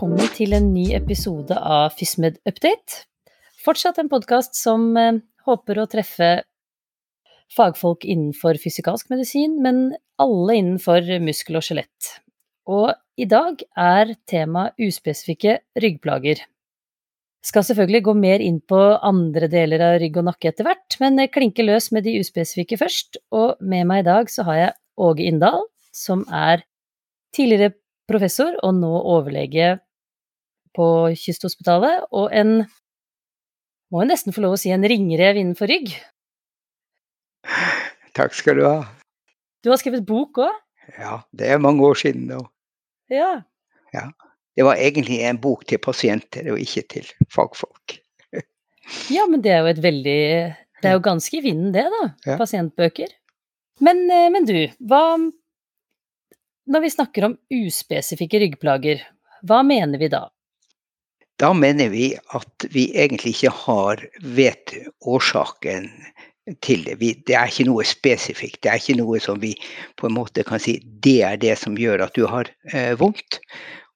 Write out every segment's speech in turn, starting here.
velkommen til en ny episode av FysMed Update. Fortsatt en podkast som eh, håper å treffe fagfolk innenfor fysikalsk medisin, men alle innenfor muskel og skjelett. Og i dag er tema uspesifikke ryggplager. Skal selvfølgelig gå mer inn på andre deler av rygg og nakke etter hvert, men klinke løs med de uspesifikke først. Og med meg i dag så har jeg Åge Inndal, som er tidligere professor og nå overlege på Kysthospitalet, og en må jeg nesten få lov å si en ringrev innenfor rygg. Takk skal du ha. Du har skrevet bok òg? Ja, det er mange år siden nå. Ja. ja. Det var egentlig en bok til pasienter, og ikke til fagfolk. ja, men det er jo et veldig Det er jo ganske i vinden, det, da. Ja. Pasientbøker. Men, eh, men du, hva når vi snakker om uspesifikke ryggplager, hva mener vi da? Da mener vi at vi egentlig ikke har vet årsaken til det. Vi, det er ikke noe spesifikt. Det er ikke noe som vi på en måte kan si det er det som gjør at du har eh, vondt.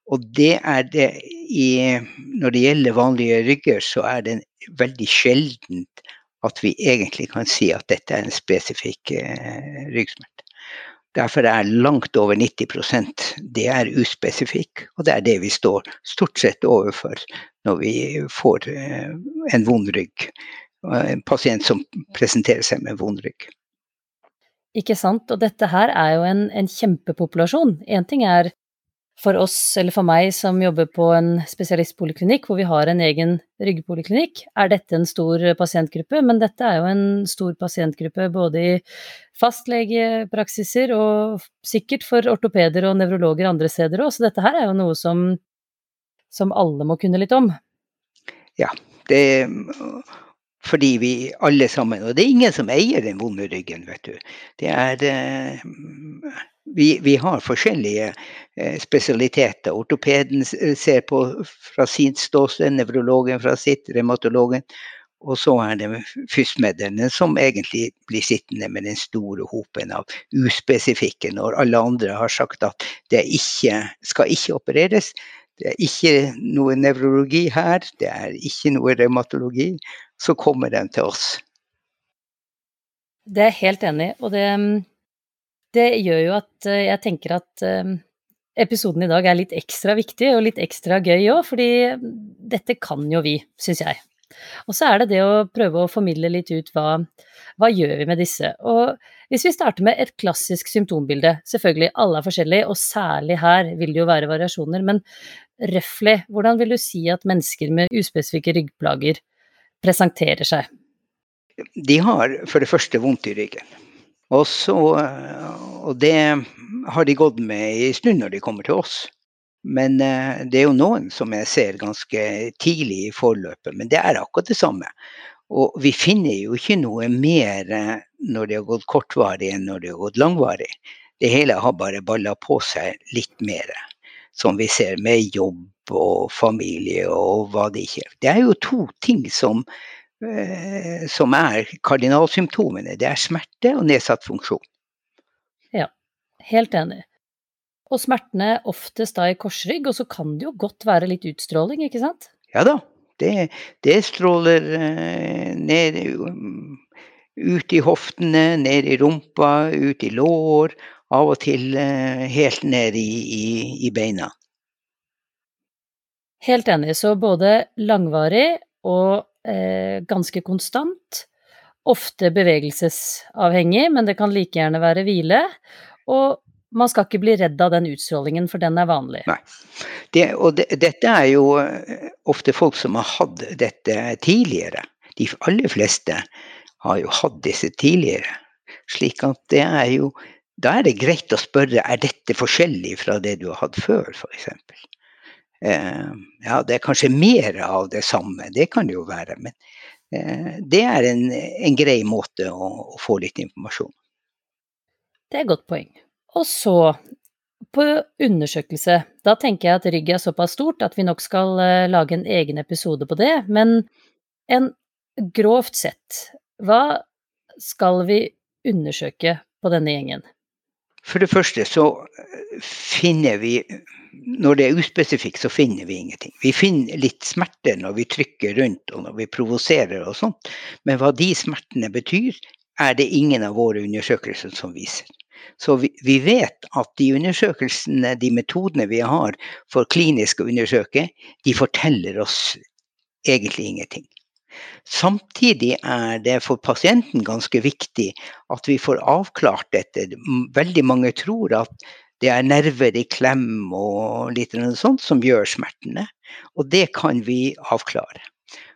Og det er det i Når det gjelder vanlige rygger, så er det veldig sjeldent at vi egentlig kan si at dette er en spesifikk eh, ryggsmerte. Derfor er langt over 90% det er uspesifikk, og det er det vi står stort sett overfor når vi får eh, en vond rygg. En pasient som presenterer seg med vond rygg. Ikke sant, og dette her er jo en, en kjempepopulasjon. Én ting er for oss, eller for meg som jobber på en spesialistpoliklinikk hvor vi har en egen ryggpoliklinikk, er dette en stor pasientgruppe, men dette er jo en stor pasientgruppe både i fastlegepraksiser og sikkert for ortopeder og nevrologer andre steder òg, så dette her er jo noe som, som alle må kunne litt om. Ja, det fordi vi alle sammen Og det er ingen som eier den vonde ryggen, vet du. Det er eh, vi, vi, har forskjellige eh, spesialiteter. Ortopeden ser på fra sitt ståsted, nevrologen fra sitt, revmatologen. Og så er det fysmedlene som egentlig blir sittende med den store hopen av uspesifikke, når alle andre har sagt at det ikke, skal ikke opereres. Det er ikke noe nevrologi her, det er ikke noe revmatologi så kommer den til oss. Det er jeg helt enig i, og det, det, gjør jo at eh, jeg tenker at eh, episoden i dag er litt ekstra viktig og litt ekstra gøy òg, fordi dette kan jo vi, syns jeg. Og så er det det å prøve å formidle litt ut hva, hva gjør vi med disse. Og hvis vi starter med et klassisk symptombilde, selvfølgelig alle er forskjellige, og særlig her vil det jo være variasjoner, men røftlig, hvordan vil du si at mennesker med uspesifikke ryggplager presenterer seg? De har for det første vondt i ryggen. Og, så, og det har de gått med en stund når de kommer til oss. Men eh, det er jo noen som jeg ser ganske tidlig i forløpet, men det er akkurat det samme. Og vi finner jo ikke noe mer eh, når det har gått kortvarig enn når det har gått langvarig. Det hele har bare balla på seg litt mer, som vi ser med jobb og familie og hva det ikke er. Det er jo to ting som, eh, som er kardinalsymptomene. Det er smerte og nedsatt funksjon. Ja, helt enig. Og smertene oftest da i korsrygg, og så kan det jo godt være litt utstråling, ikke sant? Ja da, det, det stråler eh, ned ut i hoftene, ned i rumpa, ut i lår, av og til eh, helt ned i, i, i beina. Helt enig. Så både langvarig og eh, ganske konstant. Ofte bevegelsesavhengig, men det kan like gjerne være hvile. Og man skal ikke bli redd av den utstrålingen, for den er vanlig. Nei. Det, og det, dette er jo eh, ofte folk som har hatt dette tidligere. De aller fleste har jo hatt disse tidligere. Slik at det er jo Da er det greit å spørre er dette forskjellig fra det du har hatt før, f.eks. Eh, ja, det er kanskje mer av det samme, det kan det jo være. Men eh, det er en, en grei måte å, å, få litt informasjon. Det er et godt poeng. Og så, på undersøkelse, da tenker jeg at rygg er såpass stort at vi nok skal uh, lage en egen episode på det. Men en grovt sett, hva skal vi undersøke på denne gjengen? For det første så finner vi Når det er uspesifikt, så finner vi ingenting. Vi finner litt smerte når vi trykker rundt og når vi provoserer og sånt, men hva de smertene betyr, er det ingen av våre undersøkelser som viser. Så vi, vi, vet at de undersøkelsene, de metodene vi har for klinisk å undersøke, de forteller oss egentlig ingenting. Samtidig er det for pasienten ganske viktig at vi får avklart dette. Veldig mange tror at det er nerver i klem og litt sånt som gjør smertene, og det kan vi avklare.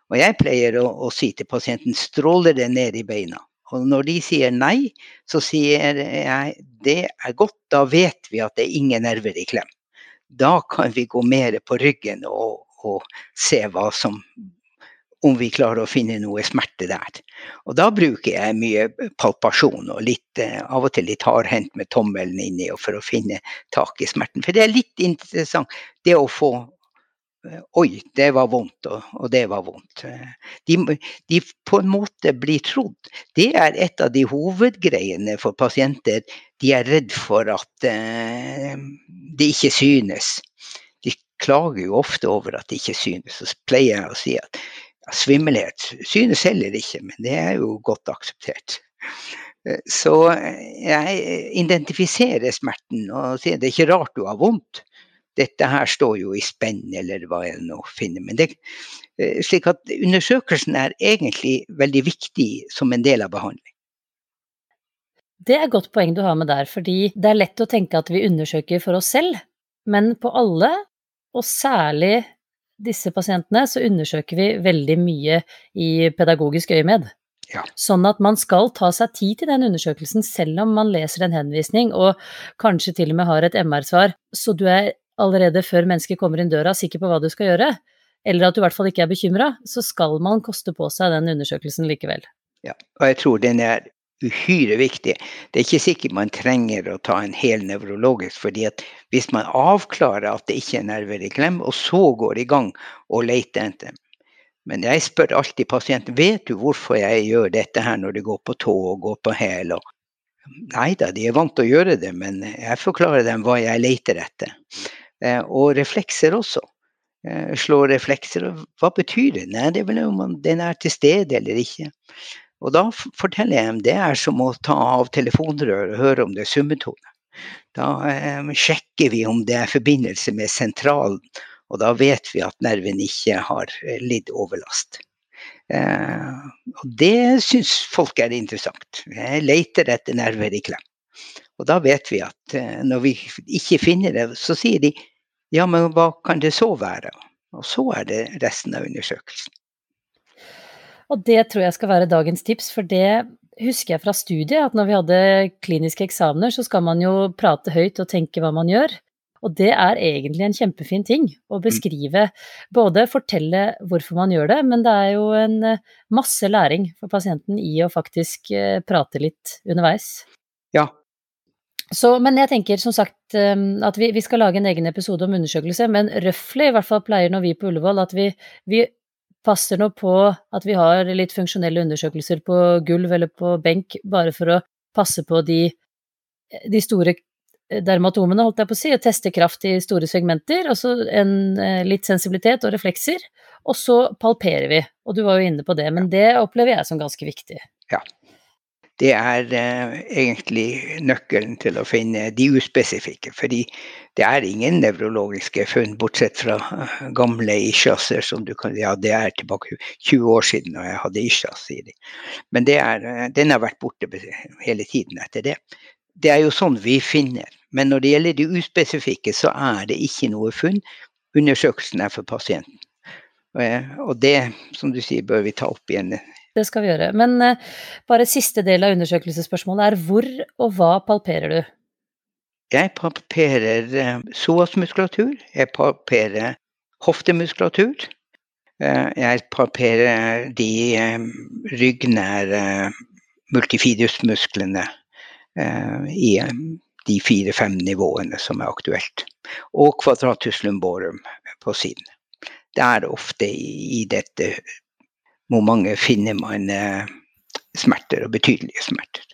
Og jeg pleier å, å si til pasienten stråler det ned i beina. Og når de sier nei, så sier jeg det er godt, da vet vi at det er ingen nerver i klem. Da kan vi gå mer på ryggen og, og se hva som om vi klarer å finne noe smerte der. Og da bruker jeg mye palpasjon og litt, eh, av og til litt hardhendt med tommelen inni for å finne tak i smerten. For det er litt interessant det å få Eh, oi, det var vondt, og, det var vondt. Eh, de, de, på en måte blir trodd. Det er et av de hovedgreiene for pasienter. De er redd for at eh, det ikke synes. De klager jo ofte over at det ikke synes. Så pleier jeg å si at svimmelhet synes heller ikke, men det er jo godt akseptert. Eh, så jeg identifiserer smerten og sier det er ikke rart du har vondt dette her står jo i spenn, eller hva jeg nå finner. Men det, eh, slik at undersøkelsen er egentlig veldig viktig som en del av behandling. Det er et godt poeng du har med der, fordi det er lett å tenke at vi undersøker for oss selv, men på alle, og særlig disse pasientene, så undersøker vi veldig mye i pedagogisk øyemed. Ja. Sånn at man skal ta seg tid til den undersøkelsen selv om man leser en henvisning og kanskje til og med har et MR-svar, så du er allerede før mennesket kommer inn døra, sikker på hva du skal gjøre, eller at du i hvert fall ikke er bekymra, så skal man koste på seg den undersøkelsen likevel. Ja, og jeg tror den er uhyre viktig. Det er ikke sikkert man trenger å ta en hel nevrologisk, fordi at hvis man avklarer at det ikke er nerver i klem, og så går i gang og leter etter. Men jeg spør alltid pasienten vet du hvorfor jeg gjør dette her når du går på tå og går på hæl. Nei da, de er vant til å gjøre det, men jeg forklarer dem hva jeg leter etter. Eh, og reflekser også. Eh, slå reflekser, hva betyr det? Nei, det er vel om den er til stede eller ikke. Og da forteller jeg dem det er som å ta av telefonrøret og høre om det er summetone. Da eh, sjekker vi om det er forbindelse med sentralen, og da vet vi at nerven ikke har eh, lidd overlast. Eh, og det syns folk er interessant. Jeg leter etter nerver i klem. Og da vet vi at eh, når vi ikke finner det, så sier de ja, men hva kan det så være? Og så er det resten av undersøkelsen. Og det tror jeg skal være dagens tips, for det husker jeg fra studiet, at når vi hadde kliniske eksamener, så skal man jo prate høyt og tenke hva man gjør. Og det er egentlig en kjempefin ting å mm. beskrive. Både fortelle hvorfor man gjør det, men det er jo en eh, masse læring for pasienten i å faktisk eh, prate litt underveis. Ja, så, men jeg tenker som sagt ehm, at vi, vi, skal lage en egen episode om undersøkelse, men røftlig, i hvert fall pleier når vi på Ullevål, at vi, vi passer nå på at vi har litt funksjonelle undersøkelser på gulv eller på benk, bare for å passe på de, de store dermatomene, holdt jeg på å si, og teste kraft i store segmenter, og så en, eh, litt sensibilitet og reflekser, og så palperer vi. Og du var jo inne på det, men det opplever jeg som ganske viktig. Ja, det er eh, egentlig nøkkelen til å finne de uspesifikke. Fordi det er ingen nevrologiske funn, bortsett fra eh, gamle ischiaser som du kan Ja, det er tilbake 20 år siden da jeg hadde ischias, sier de. Men er, eh, den har vært borte hele tiden etter det. Det er jo sånn vi finner. Men når det gjelder de uspesifikke, så er det ikke noe funn. Undersøkelsen er for pasienten. Og det, som du sier, bør vi ta opp igjen det skal vi gjøre. Men uh, bare siste del av undersøkelsesspørsmålet er hvor og hva palperer du? Jeg palperer uh, psoasmuskulatur. Jeg palperer hoftemuskulatur. Uh, jeg palperer de ryggnære multifidusmusklene i de fire-fem nivåene som er aktuelt. Og kvadratus lumborum på siden. Det er ofte i dette hvor mange finner man eh, smerter, og betydelige smerter,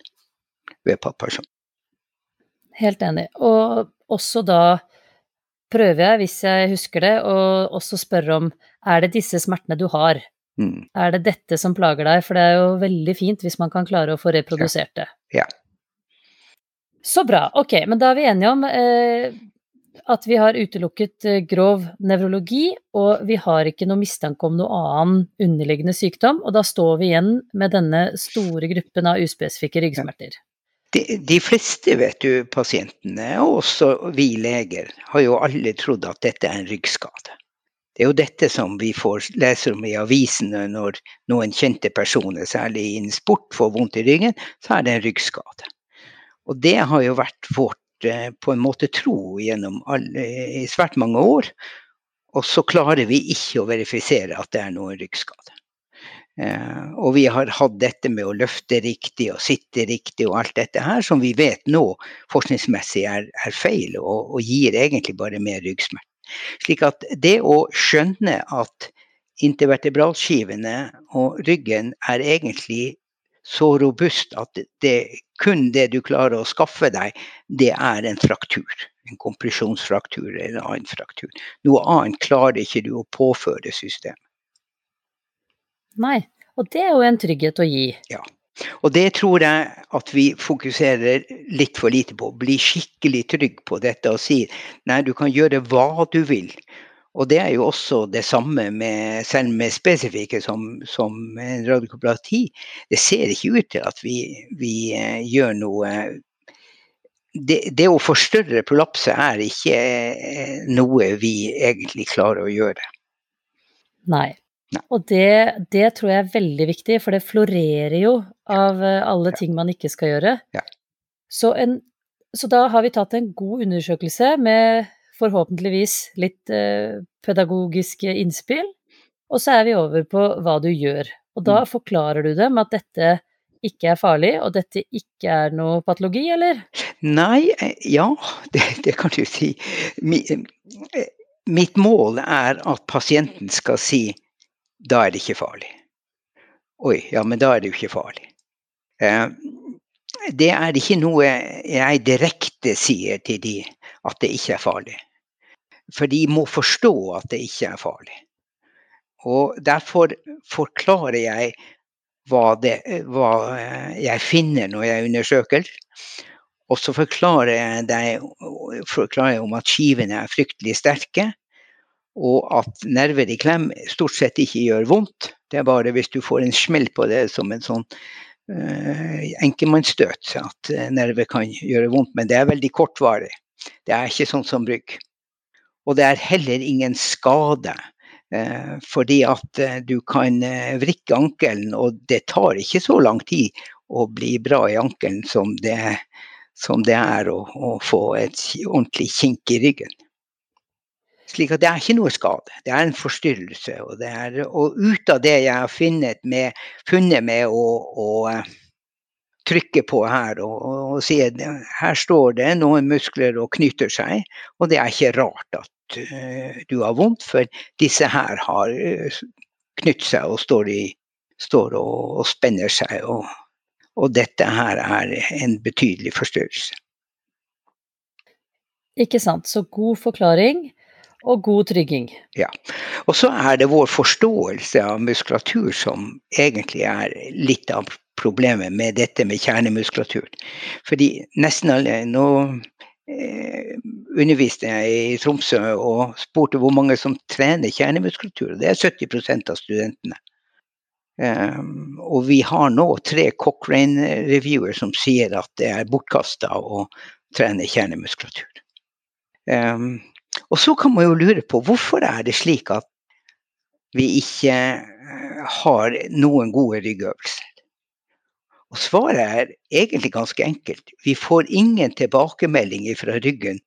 ved palpasjon. helt enig. Og også da prøver jeg, hvis jeg husker det, å også spørre om er det disse smertene du har? Mm. Er det dette som plager deg? For det er jo veldig fint hvis man kan klare å få reprodusert det. Ja. Så bra. Ok, men da er vi enige om eh, at vi har utelukket eh, grov nevrologi, og vi har ikke noe mistanke om noe annen underliggende sykdom, og da står vi igjen med denne store gruppen av uspesifikke ryggsmerter. De, de, fleste vet du, pasientene, og også vi leger, har jo alle trodd at dette er en ryggskade. Det er jo dette som vi får leser om i avisene når noen kjente personer, særlig innen sport, får vondt i ryggen, så er det en ryggskade. Og det har jo vært vårt på en måte tro gjennom alle, i svært mange år. Og så klarer vi ikke å verifisere at det er noen ryggskade. Eh, og vi har hatt dette med å løfte riktig og sitte riktig og alt dette her, som vi vet nå forskningsmessig er, er feil og, og, gir egentlig bare mer ryggsmerter. Slik at det å skjønne at intervertebralskivene og ryggen er egentlig så robust at det, kun det du klarer å skaffe deg, det er en fraktur. En kompresjonsfraktur eller en annen fraktur. Noe annet klarer ikke du å påføre systemet. Nei, og det er jo en trygghet å gi. Ja. Og det tror jeg at vi fokuserer litt for lite på. Bli skikkelig trygg på dette og si nei, du kan gjøre hva du vil. Og det er jo også det samme med, selv med spesifikke som, som en radiokopulati. Det ser ikke ut til at vi, vi uh, gjør noe det, det, å forstørre prolapset er ikke uh, noe vi egentlig klarer å gjøre. Nei. Og det, det, tror jeg er veldig viktig, for det florerer jo av eh, alle ting man ikke skal gjøre. Ja. Så, en, så, da har vi tatt en god undersøkelse med forhåpentligvis litt eh, pedagogiske innspill, og så er vi over på hva du gjør. Og da mm. forklarer du dem at dette ikke er farlig, og dette ikke er noe patologi, eller? Nei, eh, ja, det, det kan du si. Eh, mitt mål er at pasienten skal si da er det ikke farlig. Oi, ja, men da er det jo ikke farlig. Eh, det er ikke noe jeg direkte sier til de at det ikke er farlig. For de må forstå at det ikke er farlig. Og derfor forklarer jeg hva, det, hva jeg finner når jeg undersøker. Og så forklarer jeg, deg, forklarer jeg om at skivene er fryktelig sterke og at nerver i klem stort sett ikke gjør vondt. Det er bare hvis du får en smell på det som en sånn uh, enkemannsstøt at nerver kan gjøre vondt, men det er veldig kortvarig. Det er ikke sånn som brygg. Og det er heller ingen skade. Uh, fordi at uh, du kan vrikke ankelen, og det tar ikke så lang tid å bli bra i ankelen som det, som det er å, å få et ordentlig kink i ryggen. Slik at det er ikke noe skade, det er en forstyrrelse. Og, er, og ut av det jeg har funnet med, funnet med å, å, eh, trykke på her og, og, si at her står det noen muskler og knyter seg, og det er ikke rart at du har vondt, for disse her har knyttet knytt seg og står, i, står og, og, spenner seg. Og, og dette her er en betydelig forstyrrelse. Ikke sant. Så god forklaring og god trygging. Ja. Og så er det vår forståelse av muskulatur som egentlig er litt av problemet med dette med kjernemuskulatur. Fordi nesten alle Nå eh, underviste jeg i Tromsø og spurte hvor mange som trener kjernemuskulatur. Det er 70% av studentene. Um, og vi har nå tre Cochrane-reviewer som sier at det er bortkasta å trene kjernemuskulatur. Um, og så kan man jo lure på hvorfor er det slik at vi ikke eh, har noen gode ryggøvelser. Og svaret er egentlig ganske enkelt. Vi får ingen tilbakemelding fra ryggen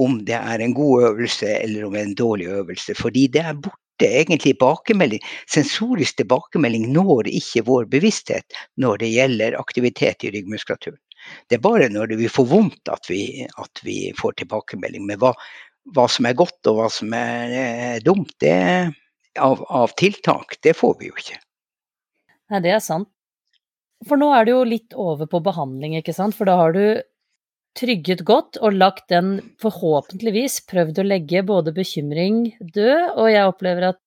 om det er en god øvelse eller om det er en dårlig øvelse, fordi det er borte. Egentlig tilbakemelding, Sensorisk tilbakemelding når ikke vår bevissthet når det gjelder aktivitet i ryggmuskulaturen. Det er bare når vi får vondt at vi, at vi får tilbakemelding. Men hva, hva som er godt og hva som er eh, dumt det, av, av, tiltak, det får vi jo ikke. Nei, det er sant. For nå er det jo litt over på behandling, ikke sant. For da har du trygget godt og lagt den, forhåpentligvis, prøvd å legge både bekymring død, og jeg opplever at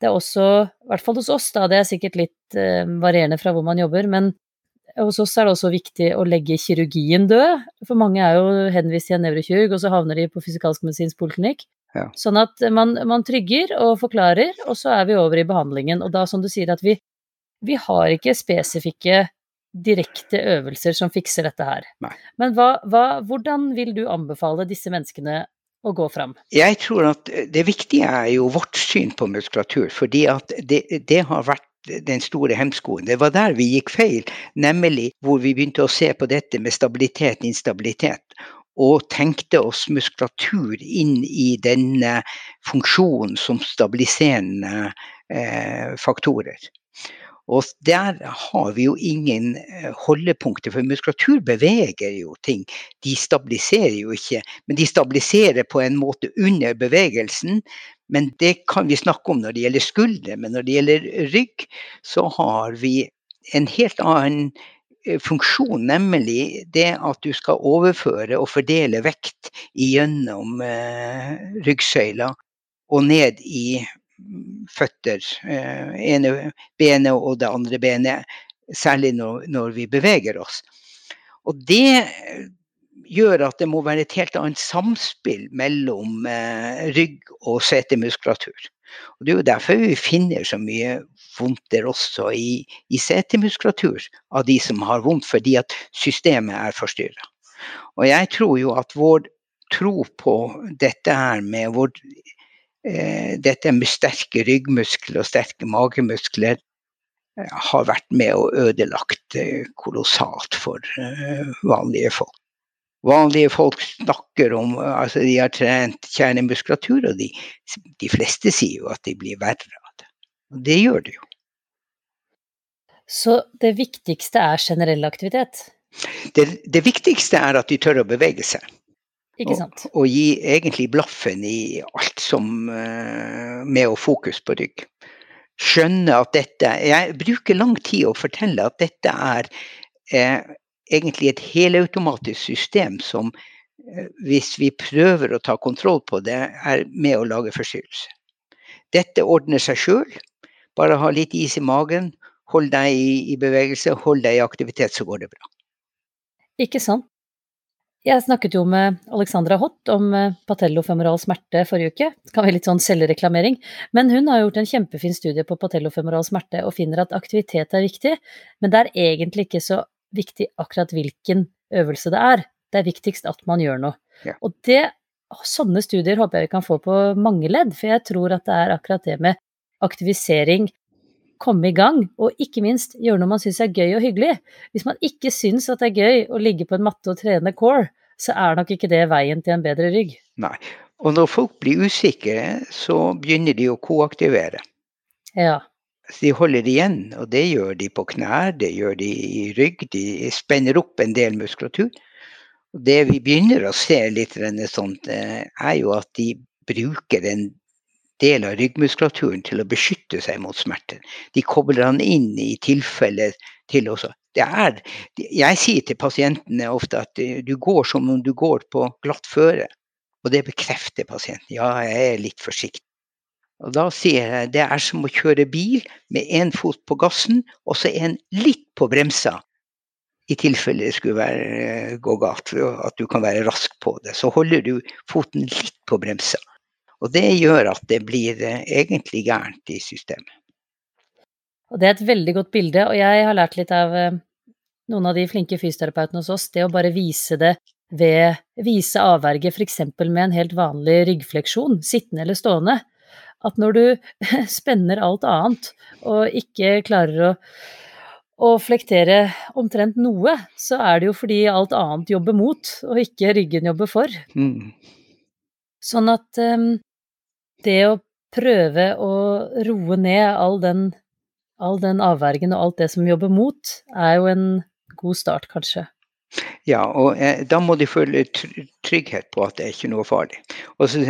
det er også, i hvert fall hos oss, da, det er sikkert litt eh, varierende fra hvor man jobber, men hos oss er det også viktig å legge kirurgien død, for mange er jo henvist til en nevrokirurg, og så havner de på fysikalsk medisinsk poliklinikk. Ja. Sånn at man, man, trygger og forklarer, og så er vi over i behandlingen. Og da, som du sier, at vi, vi har ikke spesifikke direkte øvelser som fikser dette her. Nei. Men hva, hva, hvordan vil du anbefale disse menneskene å gå fram? Jeg tror at det viktige er jo vårt syn på muskulatur, fordi at det, det har vært den store hemskoen. Det var der vi gikk feil, nemlig hvor vi begynte å se på dette med stabilitet, instabilitet. Og tenkte oss muskulatur inn i denne funksjonen som stabiliserende eh, faktorer. Og der har vi jo ingen eh, holdepunkter, for muskulatur beveger jo ting. De stabiliserer jo ikke, men de stabiliserer på en måte under bevegelsen. Men det kan vi snakke om når det gjelder skuldre. Men når det gjelder rygg, så har vi en helt annen eh, funksjon, nemlig det at du skal overføre og fordele vekt gjennom eh, ryggsøyla og ned i føtter. Eh, ene benet og det andre benet, særlig når, når vi beveger oss. Og det gjør at det må være et helt annet samspill mellom eh, rygg og setemuskulatur. Og Det er jo derfor vi finner så mye vondter også i, i setemuskulatur av de som har vondt, fordi at systemet er forstyrra. Og jeg tror jo at vår tro på dette her med vår Eh, dette med sterke ryggmuskler og sterke magemuskler eh, har vært med og ødelagt eh, kolossalt for vanlige folk. Vanlige folk snakker om altså de har trent kjernemuskulatur, og de, de fleste sier jo at de blir verre av det. Og det gjør de jo. Så det viktigste er generell aktivitet? Det, det viktigste er at de tør å bevege seg. Ikke sant? Og, og, gi egentlig blaffen i alt som uh, med å fokus på rygg. Skjønne at dette Jeg bruker lang tid å fortelle at dette er eh, egentlig et helautomatisk system som uh, hvis vi prøver å ta kontroll på det, er med å lage forstyrrelse. Dette ordner seg sjøl. Bare ha litt is i magen, hold deg i, i bevegelse, hold deg i aktivitet, så går det bra. Ikke sant. Jeg snakket jo med Alexandra Hott om eh, patellofemoral smerte forrige uke. Det kan være litt sånn selvreklamering. Men hun har gjort en kjempefin studie på patellofemoral smerte og finner at aktivitet er viktig, men det er egentlig ikke så viktig akkurat hvilken øvelse det er. Det er viktigst at man gjør noe. Ja. Og det, sånne studier håper jeg vi kan få på mange ledd, for jeg tror at det er akkurat det med aktivisering komme i gang, og ikke minst gjøre noe man syns er gøy og hyggelig. Hvis man ikke syns at det er gøy å ligge på en matte og trene core, så er nok ikke det veien til en bedre rygg. Nei. Og når folk blir usikre, så begynner de å koaktivere. Ja. De holder igjen, og det gjør de på knær, det gjør de i rygg. De spenner opp en del muskulatur. Det vi begynner å se litt sånt, eh, er jo at de bruker en del av ryggmuskulaturen til å beskytte seg mot smerter. De kobler han inn i tilfelle til også. Er, jeg sier til pasientene ofte at du går som om du går på glatt føre. Og det bekrefter pasienten. Ja, jeg er litt forsiktig. Og da sier jeg det er som å kjøre bil med én fot på gassen og så en litt på bremsa. I tilfelle det skulle være, gå galt, at du kan være rask på det. Så holder du foten litt på bremsa. Og det gjør at det blir eh, egentlig gærent i systemet. Og det er et veldig godt bilde, og jeg har lært litt av eh, noen av de flinke fysioterapeutene hos oss, det å bare vise det ved vise avverge f.eks. med en helt vanlig ryggfleksjon, sittende eller stående. At når du spenner alt annet og ikke klarer å, å flektere omtrent noe, så er det jo fordi alt annet jobber mot, og ikke ryggen jobber for. Mm. Sånn at um, det å prøve å roe ned all den, all den avvergen og alt det som jobber mot, er jo en god start, kanskje. Ja, og eh, da må de føle trygghet på at det er ikke noe farlig. Og så,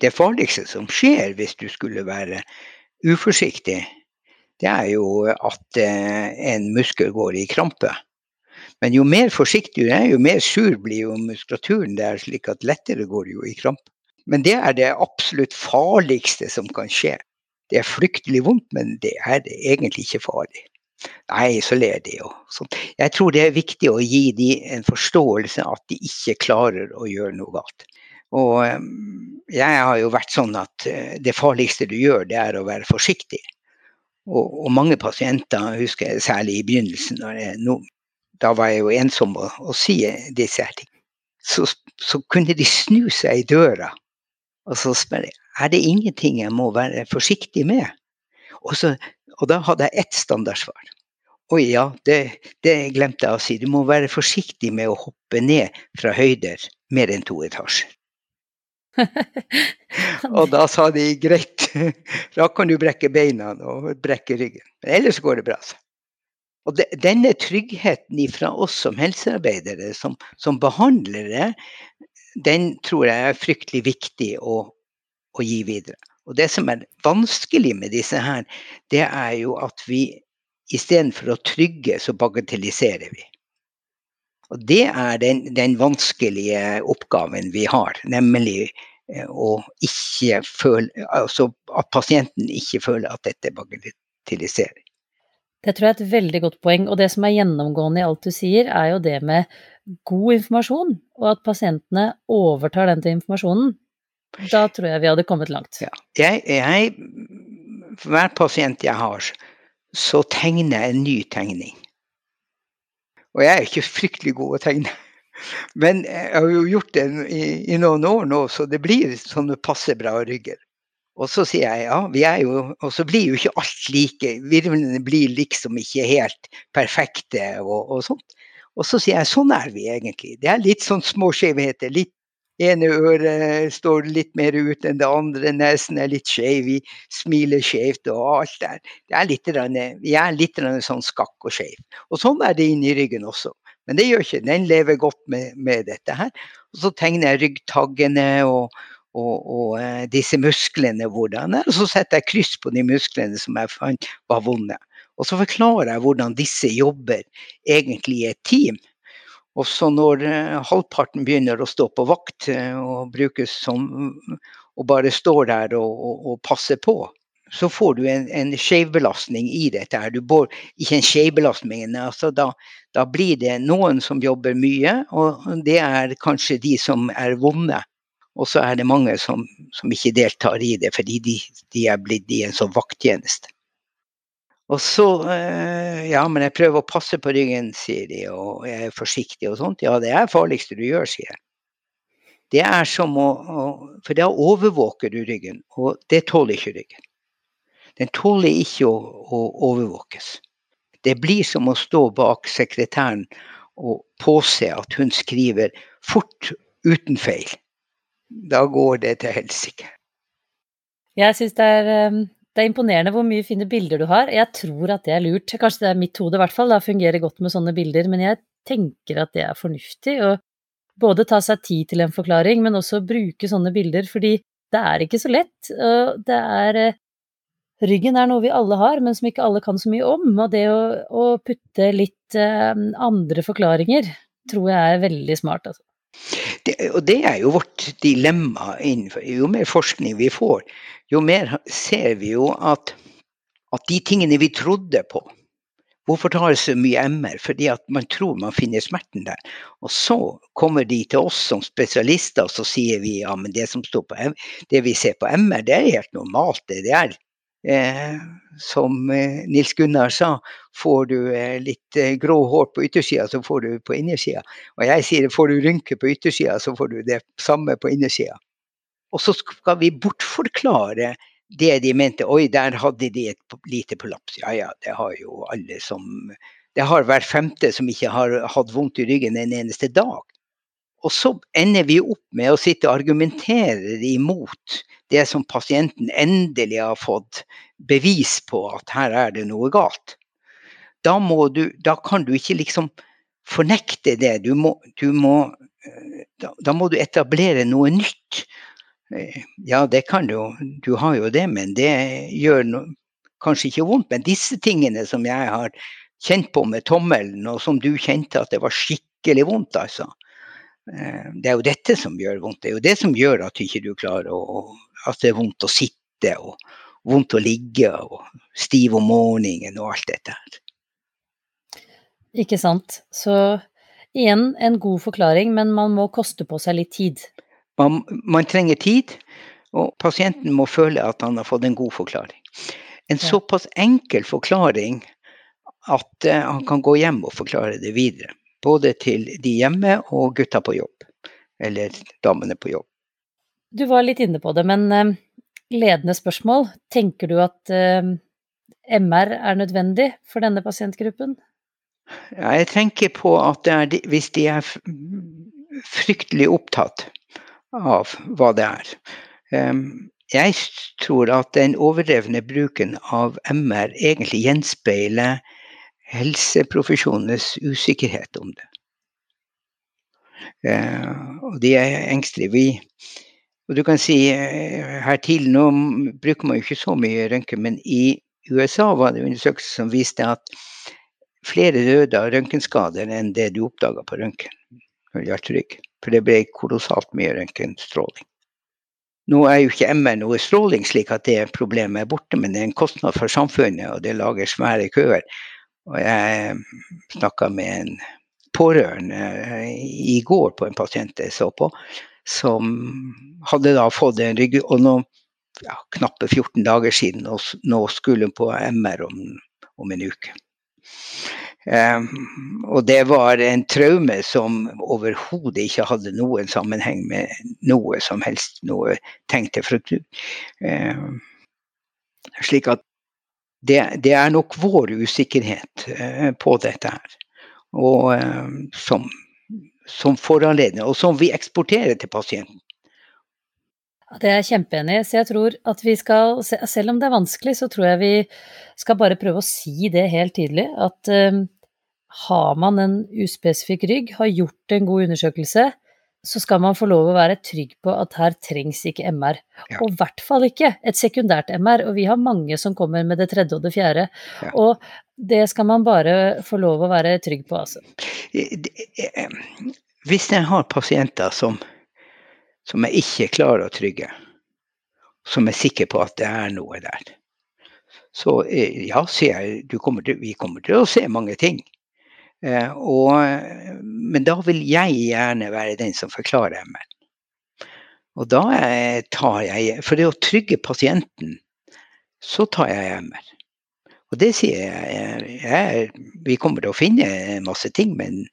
det farligste som skjer hvis du skulle være uforsiktig, det er jo at eh, en muskel går i krampe. Men jo mer forsiktig du er, jo mer sur blir jo muskulaturen der, slik at lettere går det jo i kramp. Men det er det absolutt farligste som kan skje. Det er fryktelig vondt, men det er egentlig ikke farlig. Nei, så ler de sånn. Jeg tror det er viktig å gi dem en forståelse at de ikke klarer å gjøre noe galt. Og jeg har jo vært sånn at eh, det farligste du gjør, det er å være forsiktig. Og, og mange pasienter, husker jeg særlig i begynnelsen, no, da var jeg jo ensom å, å si disse her ting, så, så, kunne de snu seg i døra og så spør jeg er det ingenting jeg må være forsiktig med. Og, så, og da hadde jeg ett standardsvar. Oi, ja, det, det, glemte jeg å si. Du må være forsiktig med å hoppe ned fra høyder mer enn to etasjer. og da sa de greit, da kan du brekke beina og brekke ryggen. Men ellers går det bra. Og de, denne tryggheten fra oss som helsearbeidere, som, som, behandlere, den tror jeg er fryktelig viktig å, å gi videre. Og det som er vanskelig med disse her, det er jo at vi istedenfor å trygge, så bagatelliserer vi. Og det er den, den vanskelige oppgaven vi har, nemlig eh, føle Altså at pasienten ikke føler at dette bagatelliserer. Det tror jeg er et veldig godt poeng, og det som er gjennomgående i alt du sier, er jo det med god informasjon, og at pasientene overtar den til informasjonen. Da tror jeg vi hadde kommet langt. Ja. Jeg, jeg, hver pasient jeg har, så tegner jeg en ny tegning. Og jeg er ikke fryktelig god å tegne. Men jeg har jo gjort det i, i noen år nå, så det blir sånne passe bra rygger. Og så sier jeg ja, vi er jo Og så blir jo ikke alt like. Virvlene blir liksom ikke helt perfekte og, og sånt. Og så sier jeg sånn er vi egentlig. Det er litt sånn små skjevheter. Litt ene øret står litt mer ut enn det andre, nesen er litt skeiv, vi smiler skjevt og alt der. Det er litt, vi er litt sånn skakk og skeiv. Og sånn er det inni ryggen også. Men det gjør ikke Den lever godt med, med dette her. Og så tegner jeg ryggtaggene og, og, og uh, disse musklene hvordan er. Og så setter jeg kryss på de musklene som jeg fant var vonde. Og så forklarer jeg hvordan disse jobber egentlig i et team. Og så når uh, halvparten begynner å stå på vakt uh, og brukes som og bare står der og, og, og passer på, så får du en, en skjevbelastning i dette. her. Du bor, ikke en skjevbelastning, altså da, da, blir det noen som jobber mye, og det er kanskje de som er vonde. Og så er det mange som, som ikke deltar i det, fordi de, de er blitt i en sånn vakttjeneste. Og så eh, Ja, men jeg prøver å passe på ryggen, sier de, og jeg er forsiktig og sånt. Ja, det er farligste du gjør, sier jeg. Det er som å, å For da overvåker du ryggen, og det tåler ikke ryggen. Den tåler ikke å, å overvåkes. Det blir som å stå bak sekretæren og påse at hun skriver fort uten feil. Da går det til helsike. Jeg syns det er um, det er imponerende hvor mye fine bilder du har. Jeg tror at det er lurt. Kanskje det er mitt hode, i hvert fall. Da fungerer godt med sånne bilder. Men jeg tenker at det er fornuftig å både ta seg tid til en forklaring, men også bruke sånne bilder, fordi det er ikke så lett. Og det er eh, Ryggen er noe vi alle har, men som ikke alle kan så mye om. Og det å, å putte litt eh, andre forklaringer tror jeg er veldig smart, altså. Det, og det er jo vårt dilemma innenfor Jo mer forskning vi får, jo mer ser vi jo at, at de tingene vi trodde på Hvorfor tar det så mye MR? Fordi at man tror man finner smerten der. Og så kommer de til oss som spesialister, og så sier vi ja, men det som står på det vi ser på MR, det er helt normalt. Det, det er Eh, som eh, Nils Gunnar sa, får du eh, litt eh, grå hår på yttersida, så får du på innersida. Og jeg sier får du rynker på yttersida, så får du det samme på innersida. Og så skal vi bortforklare det de mente. Oi, der hadde de et lite prolaps. Ja ja, det har jo alle som Det har hver femte som ikke har hatt vondt i ryggen en eneste dag. Og så ender vi opp med å sitte og argumentere imot det som pasienten endelig har fått bevis på at her er det noe galt. Da, du, da kan du ikke liksom fornekte det. Du må, du må, eh, da, da, må du etablere noe nytt. Ja, det kan du. Du har jo det, men det gjør no, kanskje ikke vondt. Men disse tingene som jeg har kjent på med tommelen, og som du kjente at det var skikkelig vondt, altså. Eh, det er jo dette som gjør vondt. Det er jo det som gjør at ikke du klarer å At det er vondt å sitte og vondt å ligge og stiv om morgenen og alt dette. Ikke sant. Så igjen en god forklaring, men man må koste på seg litt tid. Man, man trenger tid, og pasienten må føle at han har fått en god forklaring. En såpass enkel forklaring at eh, han kan gå hjem og forklare det videre. Både til de hjemme og gutta på jobb. Eller damene på jobb. Du var litt inne på det, men eh, ledende spørsmål. Tenker du at eh, MR er nødvendig for denne pasientgruppen? Ja, jeg tenker på at er hvis de er fryktelig opptatt av hva det er. Jeg tror at den overdrevne bruken av MR egentlig gjenspeiler helseprofesjonenes usikkerhet om det. Eh, og de er engstelige. Vi, og du kan si eh, her til, nå bruker man jo ikke så mye røntgen, men i USA var det undersøkelser som viste at flere døde av røntgenskader enn det du oppdaga på røntgen. Hjerterygg. For det ble kolossalt mye røntgenstråling. Nå er jo ikke MR noe stråling, slik at det problemet er borte, men det er en kostnad for samfunnet, og det lager svære køer. Og jeg snakka med en pårørende eh, i går på en pasient jeg så på, som hadde da fått en rygg... Og nå ja, knappe 14 dager siden, og nå skulle hun på MR om, om en uke. Em, og det var en traume som overhodet ikke hadde noen sammenheng med noe som helst, noe tenkte fraktur. Slik at det, det er nok vår usikkerhet eh, på dette her, og eh, som, som foranleder, og som vi eksporterer til pasienten. Det er jeg kjempeenig i. Så jeg tror at vi skal, selv om det er vanskelig, så tror jeg vi skal bare prøve å si det helt tydelig. At eh, har man en uspesifikk rygg, har gjort en god undersøkelse, så skal man få lov å være trygg på at her trengs ikke MR. Ja. Og i hvert fall ikke et sekundært MR. Og vi har mange som kommer med det tredje og det fjerde. Ja. Og det skal man bare få lov å være trygg på, altså. Eh, Hvis jeg har pasienter som, som jeg ikke klarer å trygge, som er sikker på at det er noe der, så eh, ja, sier jeg kommer til, vi kommer til å se mange ting. Eh, og, men da vil jeg gjerne være den som forklarer MR. Og da eh, tar jeg For det å trygge pasienten, så tar jeg MR. Og det sier jeg, jeg Vi kommer til å finne masse ting, men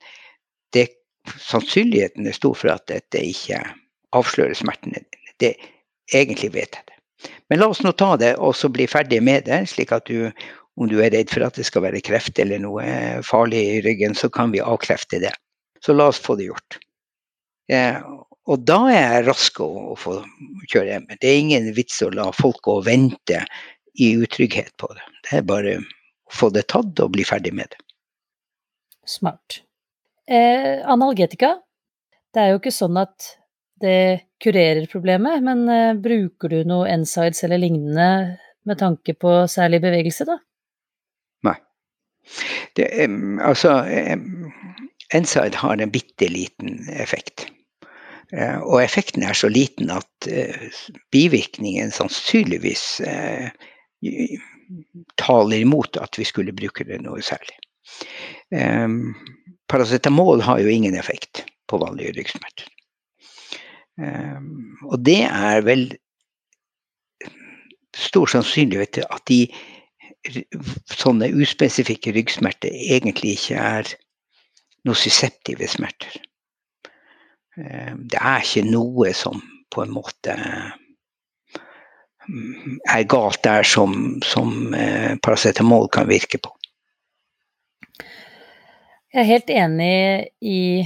det, sannsynligheten er stor for at dette ikke avslører smertene dine. Det, egentlig vet jeg det. Men la oss nå ta det og så bli ferdig med det, slik at du, om du er redd for at det skal være kreft eller noe farlig i ryggen, så kan vi avkrefte det. Så la oss få det gjort. Eh, og da er jeg rask å, å få kjøre hjem. Det er ingen vits å la folk gå og vente i utrygghet på det. Det er bare å få det tatt og bli ferdig med det. Smart. Eh, analgetika. Det er jo ikke sånn at det kurerer problemet, men eh, bruker du noe NSIDES eller lignende med tanke på særlig bevegelse, da? det um, altså um, N-side har en bitte liten effekt. Uh, og effekten er så liten at uh, bivirkningen sannsynligvis uh, taler imot at vi skulle bruke det noe særlig. Um, paracetamol har jo ingen effekt på vanlige ryggsmerter. Um, og det er vel stor sannsynlighet at de sånne uspesifikke ryggsmerter egentlig ikke er nocisseptive smerter. Eh, Det er ikke noe som på en måte mm, er galt der som, som eh, paracetamol kan virke på. Jeg er helt enig i,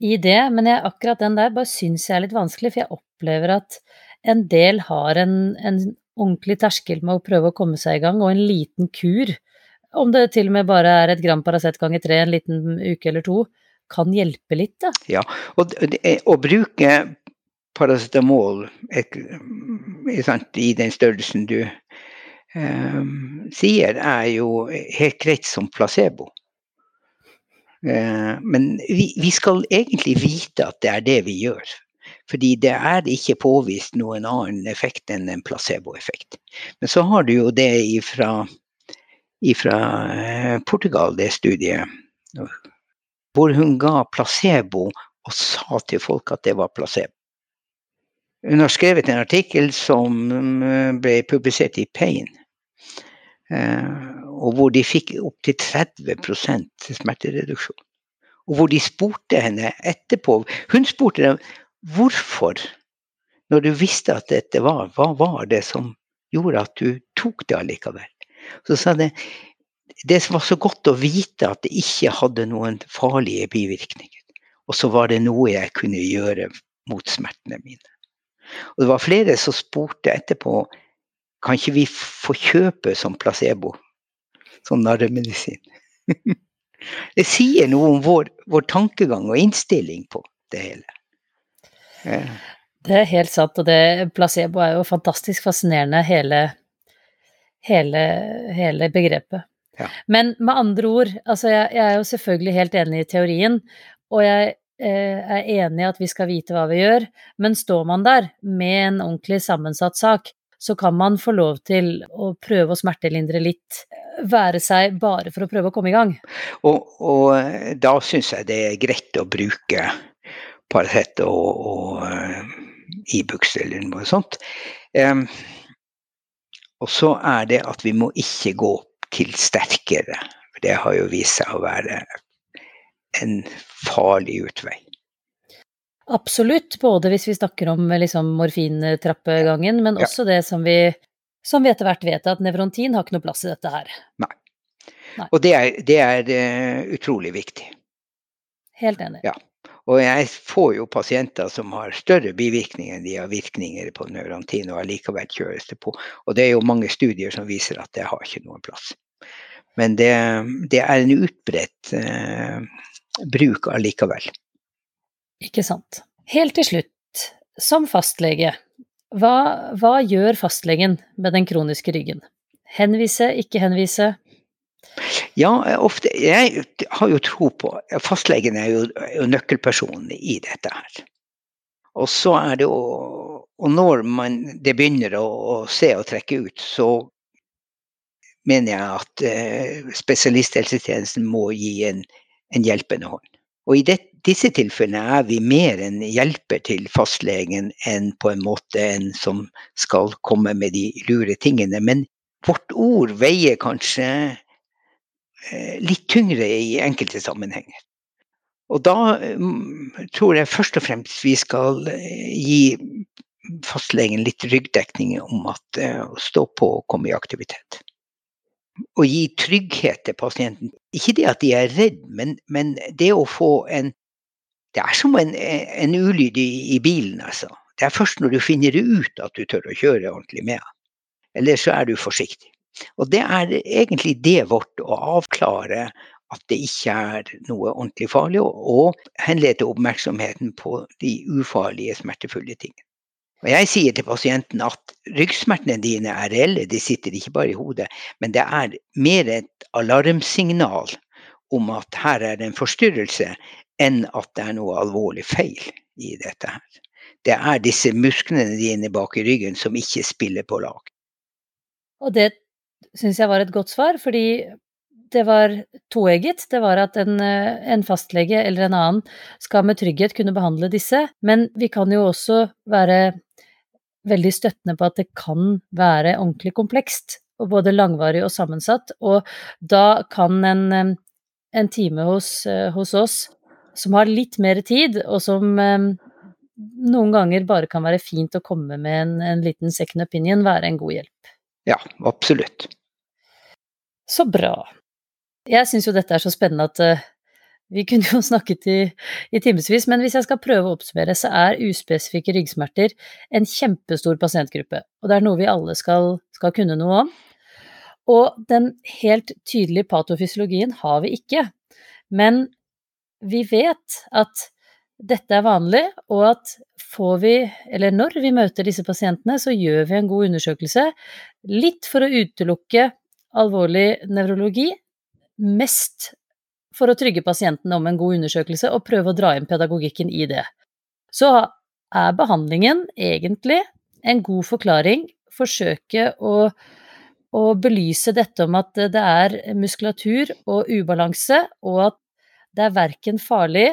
i det, men jeg, akkurat den der bare syns jeg er litt vanskelig, for jeg opplever at en del har en, en ordentlig terskel med å prøve å komme seg i gang, og en liten kur, om det til og med bare er et gram Paracet ganger tre en liten uke eller to, kan hjelpe litt, da. Og det, er- å bruke paracetamol i den størrelsen du eh, sier, er jo helt greit som placebo. Eh, men vi, vi, skal egentlig vite at det er det vi gjør. Fordi det er ikke påvist noen annen effekt enn en placeboeffekt. Men så har du jo det ifra, ifra eh, Portugal, det studiet, hvor hun ga placebo og sa til folk at det var placebo. Hun har skrevet en artikkel som eh, ble publisert i Pain, og hvor de fikk opptil 30 smertereduksjon. Og hvor de spurte henne etterpå Hun spurte dem hvorfor, når du visste at dette var, hva var det som gjorde at du tok det allikevel? Så sa det det var så godt å vite at det ikke hadde noen farlige bivirkninger. Og så var det noe jeg kunne gjøre mot smertene mine. Og det var flere som spurte etterpå kan ikke vi få kjøpe som placebo, sånn narremedisin. det sier noe om vår, vår tankegang og innstilling på det hele. Det er helt sant, og det placebo er jo fantastisk fascinerende, hele, hele, hele begrepet. Ja. Men med andre ord, altså jeg, jeg, er jo selvfølgelig helt enig i teorien, og jeg eh, er enig i at vi skal vite hva vi gjør, men står man der med en ordentlig sammensatt sak, så kan man få lov til å prøve å smertelindre litt, være seg bare for å prøve å komme i gang. Og, og da syns jeg det er greit å bruke Paracet og, og Ibux e eller noe sånt. Um, og så er det at vi må ikke gå til sterkere. Det har jo vist seg å være en farlig utvei. Absolutt, både hvis vi snakker om liksom, morfintrappegangen, men også ja. det som vi, som vi etter hvert vet, at nevrontin har ikke noe plass i dette her. Nei. Nei. Og det er, det er uh, utrolig viktig. Helt enig. Ja. Og jeg får jo pasienter som har større bivirkninger enn de har virkninger på nevrontin og allikevel kjøres det på. Og det er jo mange studier som viser at det har ikke noen plass. Men det, det er en utbredt eh, bruk allikevel. Ikke sant. Helt til slutt, som fastlege, hva, hva gjør fastlegen med den kroniske ryggen? Henvise, ikke henvise? Ja, ofte, jeg har jo tro på Fastlegen er jo, er jo nøkkelpersonen i dette her. Og så er det jo Og når man, det begynner å, å, se og trekke ut, så mener jeg at eh, spesialisthelsetjenesten må gi en, en hjelpende hånd. Og i det, disse tilfellene er vi mer en hjelper til fastlegen enn på en måte en som skal komme med de lure tingene. Men vårt ord veier kanskje Eh, litt tyngre i enkelte sammenhenger. Og da mm, tror jeg først og fremst vi skal eh, gi fastlegen litt ryggdekning om at eh, å stå på og komme i aktivitet. Og gi trygghet til pasienten. Ikke det at de er redd, men, men det å få en Det er som en, en ulyd i, i, bilen, altså. Det er først når du finner ut at du tør å kjøre ordentlig med den. Eller så er du forsiktig. Og det er egentlig det vårt å avklare at det ikke er noe ordentlig farlig, og henlede oppmerksomheten på de ufarlige, smertefulle tingene. Og jeg sier til pasienten at ryggsmertene dine er reelle, de sitter ikke bare i hodet, men det er mer et alarmsignal om at her er det en forstyrrelse, enn at det er noe alvorlig feil i dette her. Det er disse musklene dine bak i ryggen som ikke spiller på lag. Og det syns jeg var et godt svar, fordi det var toegget. Det var at en, eh, en, fastlege eller en annen skal med trygghet kunne behandle disse, men vi kan jo også være veldig støttende på at det kan være ordentlig komplekst, og både langvarig og sammensatt, og da kan en, eh, en time hos, eh, hos oss som har litt mer tid, og som noen ganger bare kan være fint å komme med en, en liten second opinion, være en god hjelp. Ja, absolutt. Så bra. Jeg syns jo dette er så spennende at uh, vi kunne jo snakket i, i timevis, men hvis jeg skal prøve å oppsummere, så er uspesifikke ryggsmerter en kjempestor pasientgruppe, og det er noe vi alle skal, skal kunne noe om. Og den helt tydelige patofysiologien har vi ikke, men vi vet at dette er vanlig, og at får vi, eller når vi møter disse pasientene, så gjør vi en god undersøkelse. Litt for å utelukke alvorlig nevrologi, mest for å trygge pasienten om en god undersøkelse og prøve å dra inn pedagogikken i det. Så er behandlingen egentlig en god forklaring, forsøke å, å belyse dette om at det er muskulatur og ubalanse, og at det er verken farlig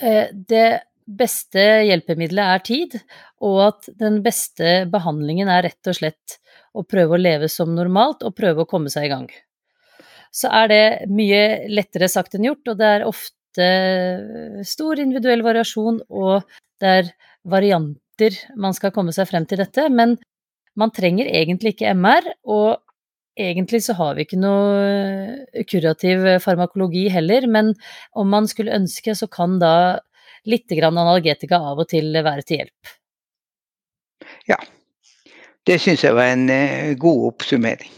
Eh, det beste hjelpemiddelet er tid, og at den beste behandlingen er rett og slett å prøve å leve som normalt og prøve å komme seg i gang. Så er det mye lettere sagt enn gjort, og det er ofte stor individuell variasjon, og det er varianter man skal komme seg frem til dette, men man trenger egentlig ikke MR, og Egentlig så har vi ikke noe kurativ farmakologi heller, men om man skulle ønske, så kan da litt grann analgetika av og til være til hjelp. Ja, det syns jeg var en uh, god oppsummering.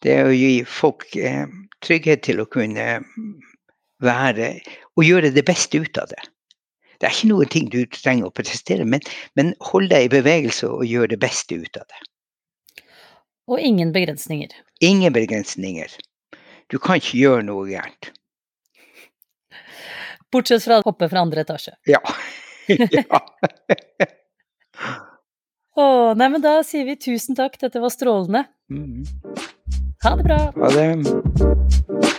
Det å gi folk uh, trygghet til å kunne være og gjøre det beste ut av det. Det er ikke noen ting du trenger å prestere, men, men hold deg i bevegelse og gjør det beste ut av det. Og ingen begrensninger. Ingen begrensninger. Du kan ikke gjøre noe gærent. Bortsett fra å hoppe fra andre etasje. Ja. ja. Å, nei, men da sier vi tusen takk, dette var strålende. Mm. Ha det bra. Ha det.